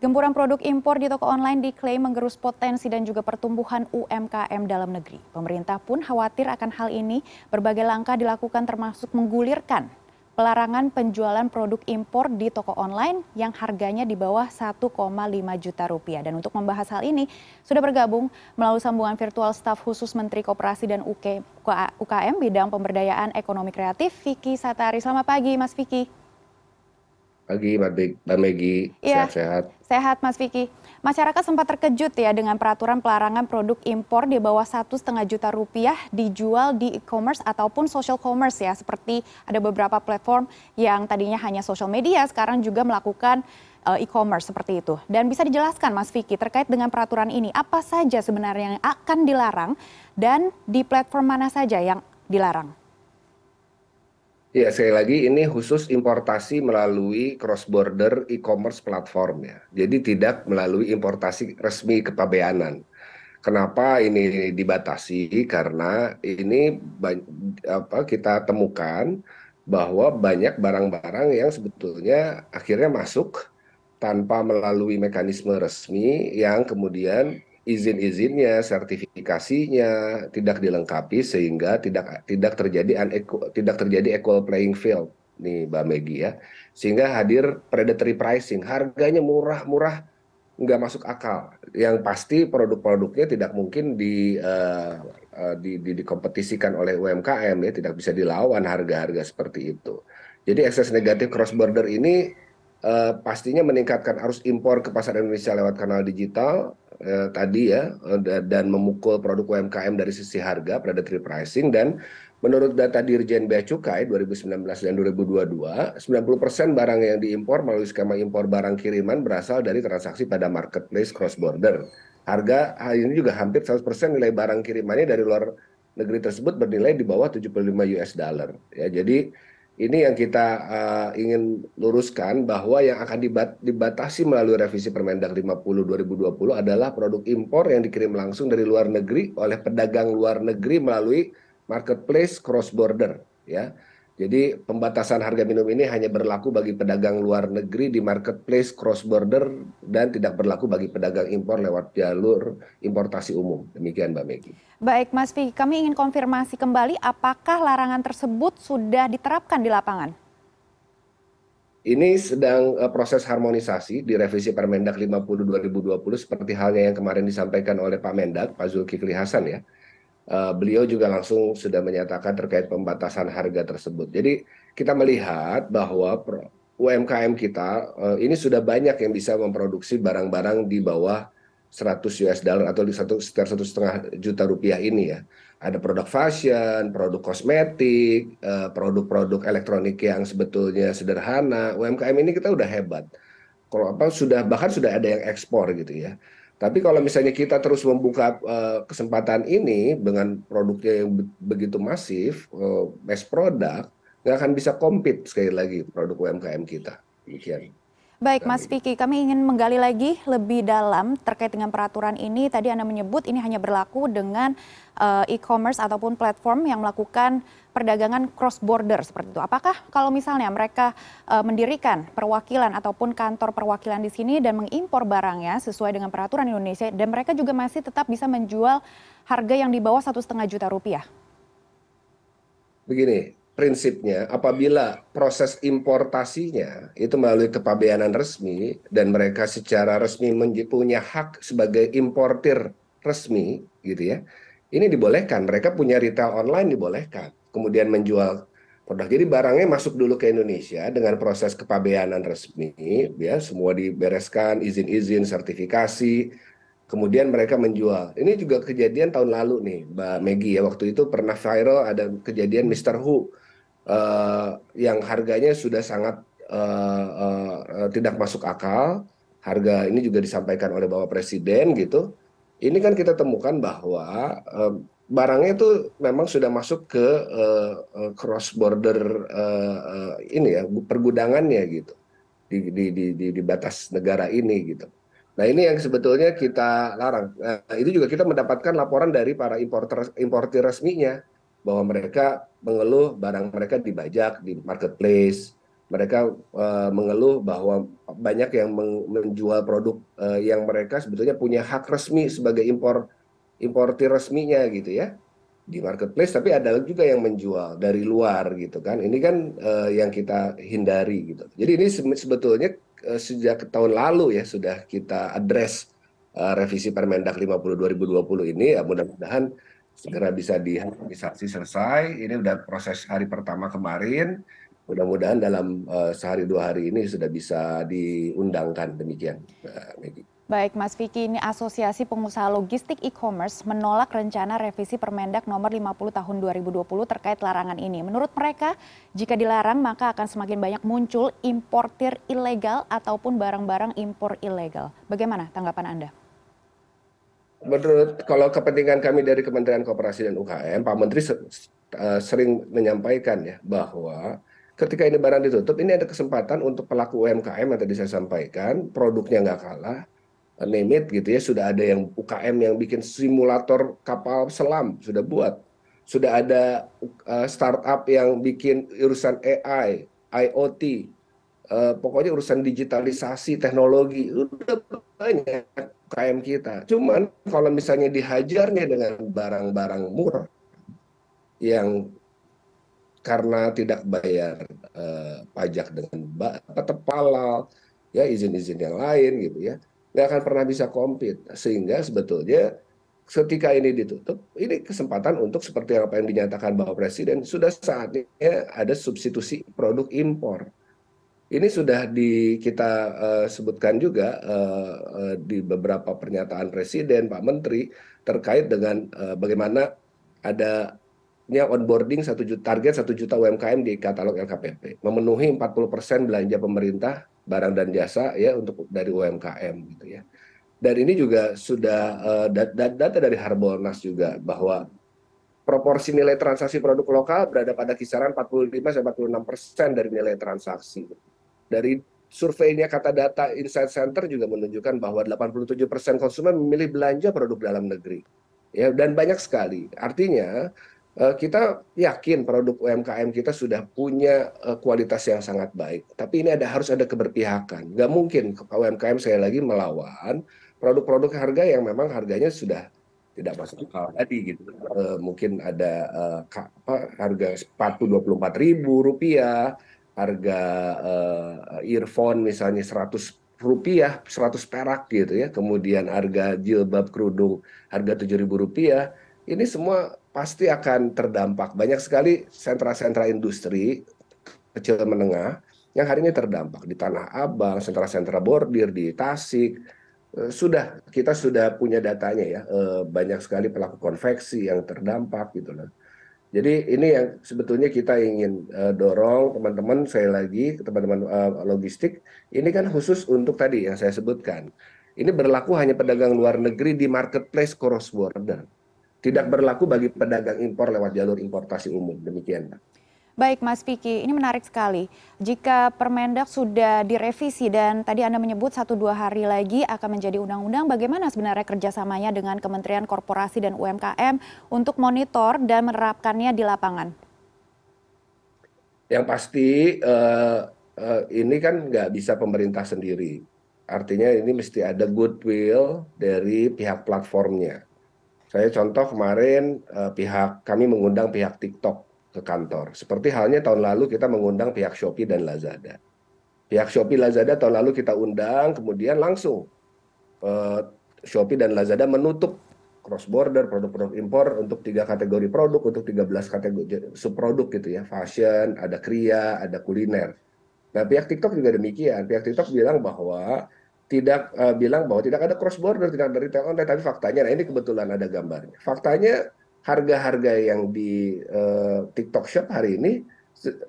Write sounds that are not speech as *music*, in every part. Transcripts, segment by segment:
Gempuran produk impor di toko online diklaim menggerus potensi dan juga pertumbuhan UMKM dalam negeri. Pemerintah pun khawatir akan hal ini. Berbagai langkah dilakukan termasuk menggulirkan pelarangan penjualan produk impor di toko online yang harganya di bawah 1,5 juta rupiah. Dan untuk membahas hal ini sudah bergabung melalui sambungan virtual staf khusus Menteri Koperasi dan UK, UKM bidang pemberdayaan ekonomi kreatif Vicky Satari. Selamat pagi Mas Vicky pagi Mbak Megi, ya, sehat-sehat. Sehat Mas Vicky. Masyarakat sempat terkejut ya dengan peraturan pelarangan produk impor di bawah satu setengah juta rupiah dijual di e-commerce ataupun social commerce ya. Seperti ada beberapa platform yang tadinya hanya social media, sekarang juga melakukan eh, e-commerce seperti itu. Dan bisa dijelaskan Mas Vicky terkait dengan peraturan ini, apa saja sebenarnya yang akan dilarang dan di platform mana saja yang dilarang? Ya, sekali lagi ini khusus importasi melalui cross border e-commerce platform ya. Jadi tidak melalui importasi resmi kepabeanan. Kenapa ini dibatasi? Karena ini apa kita temukan bahwa banyak barang-barang yang sebetulnya akhirnya masuk tanpa melalui mekanisme resmi yang kemudian izin-izinnya, sertifikasinya tidak dilengkapi sehingga tidak tidak terjadi tidak terjadi equal playing field nih Mbak Megi ya. Sehingga hadir predatory pricing, harganya murah-murah nggak masuk akal. Yang pasti produk-produknya tidak mungkin di, uh, di, di dikompetisikan oleh UMKM ya, tidak bisa dilawan harga-harga seperti itu. Jadi ekses negatif cross border ini uh, pastinya meningkatkan arus impor ke pasar Indonesia lewat kanal digital eh, tadi ya eh, dan memukul produk UMKM dari sisi harga predatory pricing dan menurut data Dirjen Bea Cukai 2019 dan 2022 90% barang yang diimpor melalui skema impor barang kiriman berasal dari transaksi pada marketplace cross border. Harga ini juga hampir 100% nilai barang kirimannya dari luar negeri tersebut bernilai di bawah 75 US dollar. Ya, jadi ini yang kita uh, ingin luruskan bahwa yang akan dibat dibatasi melalui revisi Permendak 50 2020 adalah produk impor yang dikirim langsung dari luar negeri oleh pedagang luar negeri melalui marketplace cross border ya. Jadi pembatasan harga minum ini hanya berlaku bagi pedagang luar negeri di marketplace cross border dan tidak berlaku bagi pedagang impor lewat jalur importasi umum. Demikian Mbak Megi. Baik Mas Vicky, kami ingin konfirmasi kembali apakah larangan tersebut sudah diterapkan di lapangan? Ini sedang uh, proses harmonisasi di revisi Permendak 50 2020 seperti halnya yang kemarin disampaikan oleh Pak Mendak, Pak Zulkifli Hasan ya beliau juga langsung sudah menyatakan terkait pembatasan harga tersebut. Jadi kita melihat bahwa UMKM kita uh, ini sudah banyak yang bisa memproduksi barang-barang di bawah 100 US dollar atau di satu sekitar satu setengah juta rupiah ini ya. Ada produk fashion, produk kosmetik, uh, produk-produk elektronik yang sebetulnya sederhana. UMKM ini kita udah hebat. Kalau apa sudah bahkan sudah ada yang ekspor gitu ya. Tapi kalau misalnya kita terus membuka uh, kesempatan ini dengan produknya yang be begitu masif, uh, mass product, nggak akan bisa compete sekali lagi produk UMKM kita. Demikian. Baik Mas Vicky, kami ingin menggali lagi lebih dalam terkait dengan peraturan ini. Tadi Anda menyebut ini hanya berlaku dengan uh, e-commerce ataupun platform yang melakukan perdagangan cross border seperti itu. Apakah kalau misalnya mereka uh, mendirikan perwakilan ataupun kantor perwakilan di sini dan mengimpor barangnya sesuai dengan peraturan Indonesia dan mereka juga masih tetap bisa menjual harga yang di bawah satu setengah juta rupiah? Begini, prinsipnya apabila proses importasinya itu melalui kepabeanan resmi dan mereka secara resmi punya hak sebagai importir resmi gitu ya ini dibolehkan. Mereka punya retail online dibolehkan. Kemudian menjual produk. Jadi barangnya masuk dulu ke Indonesia dengan proses kepabeanan resmi ya semua dibereskan izin-izin sertifikasi kemudian mereka menjual. Ini juga kejadian tahun lalu nih Mbak Megi ya waktu itu pernah viral ada kejadian Mr. Who yang harganya sudah sangat uh, uh, tidak masuk akal. Harga ini juga disampaikan oleh Bapak Presiden gitu. Ini kan kita temukan bahwa barangnya itu memang sudah masuk ke cross border ini ya pergudangannya gitu di, di, di, di, batas negara ini gitu. Nah ini yang sebetulnya kita larang. Nah, itu juga kita mendapatkan laporan dari para importer importir resminya bahwa mereka mengeluh barang mereka dibajak di marketplace. Mereka uh, mengeluh bahwa banyak yang menjual produk uh, yang mereka sebetulnya punya hak resmi sebagai impor importir resminya gitu ya di marketplace. Tapi ada juga yang menjual dari luar gitu kan. Ini kan uh, yang kita hindari gitu. Jadi ini sebetulnya sejak tahun lalu ya sudah kita address revisi Permendak 50 2020 ini. Ya mudah-mudahan segera bisa diharmonisasi selesai ini udah proses hari pertama kemarin mudah-mudahan dalam uh, sehari dua hari ini sudah bisa diundangkan demikian uh. Baik Mas Vicky, ini Asosiasi Pengusaha Logistik E-commerce menolak rencana revisi Permendak nomor 50 tahun 2020 terkait larangan ini. Menurut mereka, jika dilarang maka akan semakin banyak muncul importir ilegal ataupun barang-barang impor ilegal. Bagaimana tanggapan Anda? Menurut kalau kepentingan kami dari Kementerian Koperasi dan UKM, Pak Menteri eh, sering menyampaikan ya bahwa ketika ini barang ditutup, ini ada kesempatan untuk pelaku UMKM yang tadi saya sampaikan, produknya nggak kalah, name it gitu ya sudah ada yang UKM yang bikin simulator kapal selam sudah buat. Sudah ada uh, startup yang bikin urusan AI IoT uh, pokoknya urusan digitalisasi teknologi udah banyak UKM kita. Cuman kalau misalnya dihajarnya dengan barang-barang murah yang karena tidak bayar uh, pajak dengan tepalal ya izin-izin yang lain gitu ya nggak akan pernah bisa compete. Sehingga sebetulnya ketika ini ditutup ini kesempatan untuk seperti apa yang dinyatakan Bapak Presiden sudah saatnya ada substitusi produk impor ini sudah di kita uh, sebutkan juga uh, uh, di beberapa pernyataan Presiden Pak Menteri terkait dengan bagaimana adanya onboarding satu juta target satu juta UMKM di katalog LKPP memenuhi 40% belanja pemerintah barang dan jasa ya untuk dari UMKM gitu ya. Dan ini juga sudah data dari Harbolnas juga bahwa proporsi nilai transaksi produk lokal berada pada kisaran 45 sampai 46 persen dari nilai transaksi. Dari surveinya kata data Insight Center juga menunjukkan bahwa 87 persen konsumen memilih belanja produk dalam negeri. Ya, dan banyak sekali. Artinya Eh, kita yakin produk UMKM kita sudah punya eh, kualitas yang sangat baik. Tapi ini ada harus ada keberpihakan. Nggak mungkin UMKM saya lagi melawan produk-produk harga yang memang harganya sudah tidak masuk akal tadi gitu. Uh, mungkin ada harga sepatu dua puluh empat ribu rupiah, harga uh, earphone misalnya seratus rupiah, seratus perak gitu ya. Kemudian harga jilbab kerudung harga tujuh ribu rupiah. Ini semua pasti akan terdampak. Banyak sekali sentra-sentra industri kecil menengah yang hari ini terdampak di Tanah Abang, sentra-sentra bordir di Tasik. Eh, sudah kita sudah punya datanya ya, eh, banyak sekali pelaku konveksi yang terdampak gitu loh. Jadi ini yang sebetulnya kita ingin uh, dorong teman-teman saya lagi teman-teman uh, logistik ini kan khusus untuk tadi yang saya sebutkan. Ini berlaku hanya pedagang luar negeri di marketplace cross border tidak berlaku bagi pedagang impor lewat jalur importasi umum. Demikian. Baik Mas Piki, ini menarik sekali. Jika Permendak sudah direvisi dan tadi Anda menyebut satu dua hari lagi akan menjadi undang-undang, bagaimana sebenarnya kerjasamanya dengan Kementerian Korporasi dan UMKM untuk monitor dan menerapkannya di lapangan? Yang pasti uh, uh, ini kan nggak bisa pemerintah sendiri. Artinya ini mesti ada goodwill dari pihak platformnya saya contoh kemarin uh, pihak kami mengundang pihak TikTok ke kantor. Seperti halnya tahun lalu kita mengundang pihak Shopee dan Lazada. Pihak Shopee Lazada tahun lalu kita undang, kemudian langsung uh, Shopee dan Lazada menutup cross border produk-produk impor untuk tiga kategori produk untuk 13 kategori subproduk gitu ya fashion ada kria ada kuliner nah pihak TikTok juga demikian pihak TikTok bilang bahwa tidak uh, bilang bahwa tidak ada cross border, tidak ada retail online, tapi faktanya, nah ini kebetulan ada gambarnya. Faktanya harga-harga yang di uh, TikTok Shop hari ini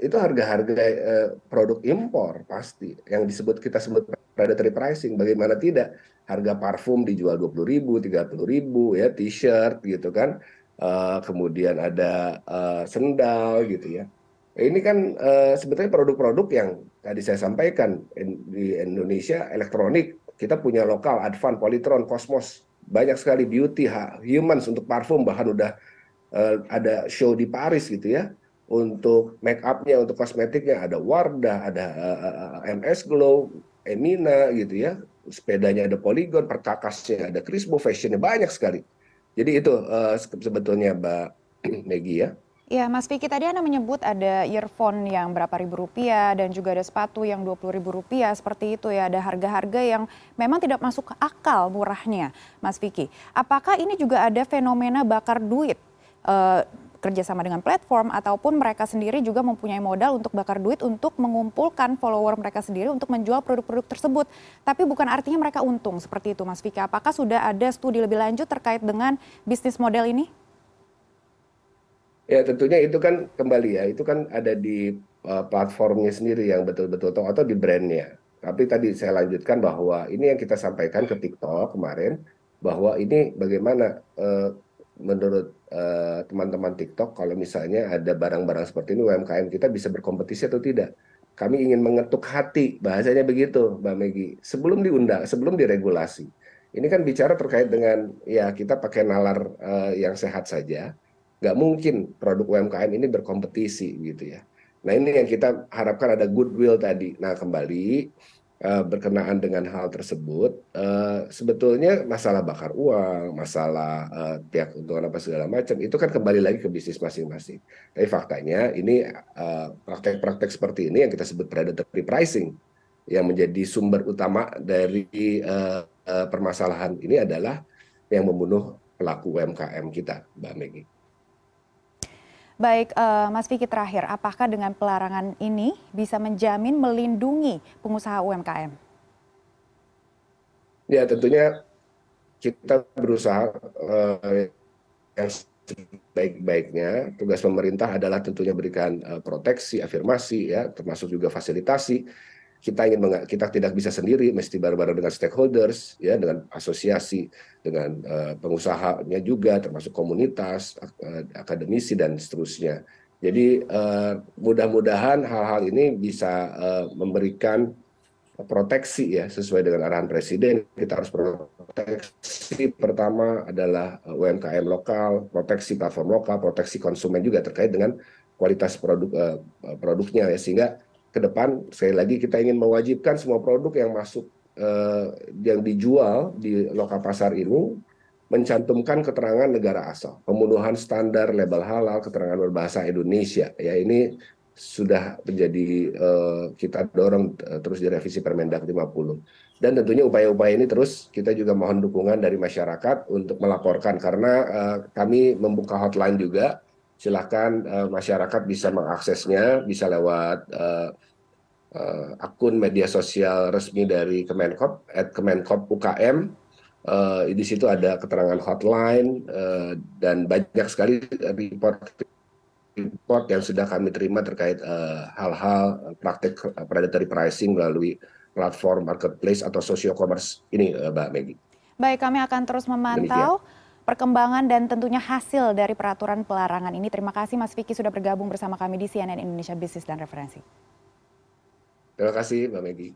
itu harga-harga uh, produk impor pasti yang disebut kita sebut predatory pricing. Bagaimana tidak harga parfum dijual dua puluh ribu, tiga puluh ribu ya t-shirt gitu kan. Uh, kemudian ada uh, sendal gitu ya. Ini kan uh, sebetulnya produk-produk yang tadi saya sampaikan di Indonesia elektronik kita punya lokal Advan, Polytron, Cosmos banyak sekali beauty humans untuk parfum bahkan udah uh, ada show di Paris gitu ya untuk make upnya, untuk kosmetiknya ada Wardah, ada uh, MS Glow, Emina gitu ya. Sepedanya ada Polygon, perkakasnya ada Crispo, fashionnya banyak sekali. Jadi itu uh, sebetulnya Mbak *clears throat* Megi ya. Ya, Mas Vicky tadi Anda menyebut ada earphone yang berapa ribu rupiah dan juga ada sepatu yang dua puluh ribu rupiah seperti itu ya. Ada harga-harga yang memang tidak masuk akal murahnya, Mas Vicky. Apakah ini juga ada fenomena bakar duit? Uh, kerjasama dengan platform ataupun mereka sendiri juga mempunyai modal untuk bakar duit untuk mengumpulkan follower mereka sendiri untuk menjual produk-produk tersebut. Tapi bukan artinya mereka untung seperti itu Mas Vicky. Apakah sudah ada studi lebih lanjut terkait dengan bisnis model ini? Ya tentunya itu kan kembali ya, itu kan ada di uh, platformnya sendiri yang betul-betul atau, atau di brandnya. Tapi tadi saya lanjutkan bahwa ini yang kita sampaikan ke TikTok kemarin, bahwa ini bagaimana uh, menurut uh, teman-teman TikTok kalau misalnya ada barang-barang seperti ini UMKM kita bisa berkompetisi atau tidak. Kami ingin mengetuk hati, bahasanya begitu Mbak Megi, sebelum diundang, sebelum diregulasi. Ini kan bicara terkait dengan ya kita pakai nalar uh, yang sehat saja nggak mungkin produk UMKM ini berkompetisi gitu ya. Nah ini yang kita harapkan ada goodwill tadi. Nah kembali uh, berkenaan dengan hal tersebut, uh, sebetulnya masalah bakar uang, masalah uh, pihak keuntungan apa segala macam itu kan kembali lagi ke bisnis masing-masing. Tapi faktanya ini praktek-praktek seperti ini yang kita sebut predatory pricing yang menjadi sumber utama dari permasalahan ini adalah yang membunuh pelaku UMKM kita, Mbak Megi. Baik, uh, Mas Vicky terakhir, apakah dengan pelarangan ini bisa menjamin melindungi pengusaha UMKM? Ya, tentunya kita berusaha uh, yang sebaik-baiknya. Tugas pemerintah adalah tentunya berikan uh, proteksi, afirmasi, ya, termasuk juga fasilitasi kita ingin kita tidak bisa sendiri mesti bareng-bareng dengan stakeholders ya dengan asosiasi dengan uh, pengusahanya juga termasuk komunitas uh, akademisi dan seterusnya. Jadi uh, mudah-mudahan hal-hal ini bisa uh, memberikan proteksi ya sesuai dengan arahan presiden. Kita harus proteksi pertama adalah UMKM lokal proteksi platform lokal proteksi konsumen juga terkait dengan kualitas produk produknya ya sehingga ke depan sekali lagi kita ingin mewajibkan semua produk yang masuk uh, yang dijual di lokal pasar ini mencantumkan keterangan negara asal, pemenuhan standar label halal, keterangan berbahasa Indonesia. Ya ini sudah menjadi uh, kita dorong uh, terus direvisi Permendak 50. Dan tentunya upaya-upaya ini terus kita juga mohon dukungan dari masyarakat untuk melaporkan karena uh, kami membuka hotline juga silakan uh, masyarakat bisa mengaksesnya bisa lewat uh, uh, akun media sosial resmi dari Kemenkop at Kemenkop UKM uh, di situ ada keterangan hotline uh, dan banyak sekali report report yang sudah kami terima terkait hal-hal uh, praktik predatory pricing melalui platform marketplace atau social commerce ini uh, Mbak Megi. Baik, kami akan terus memantau. Demikian perkembangan dan tentunya hasil dari peraturan pelarangan ini. Terima kasih Mas Vicky sudah bergabung bersama kami di CNN Indonesia Bisnis dan Referensi. Terima kasih Mbak Megi.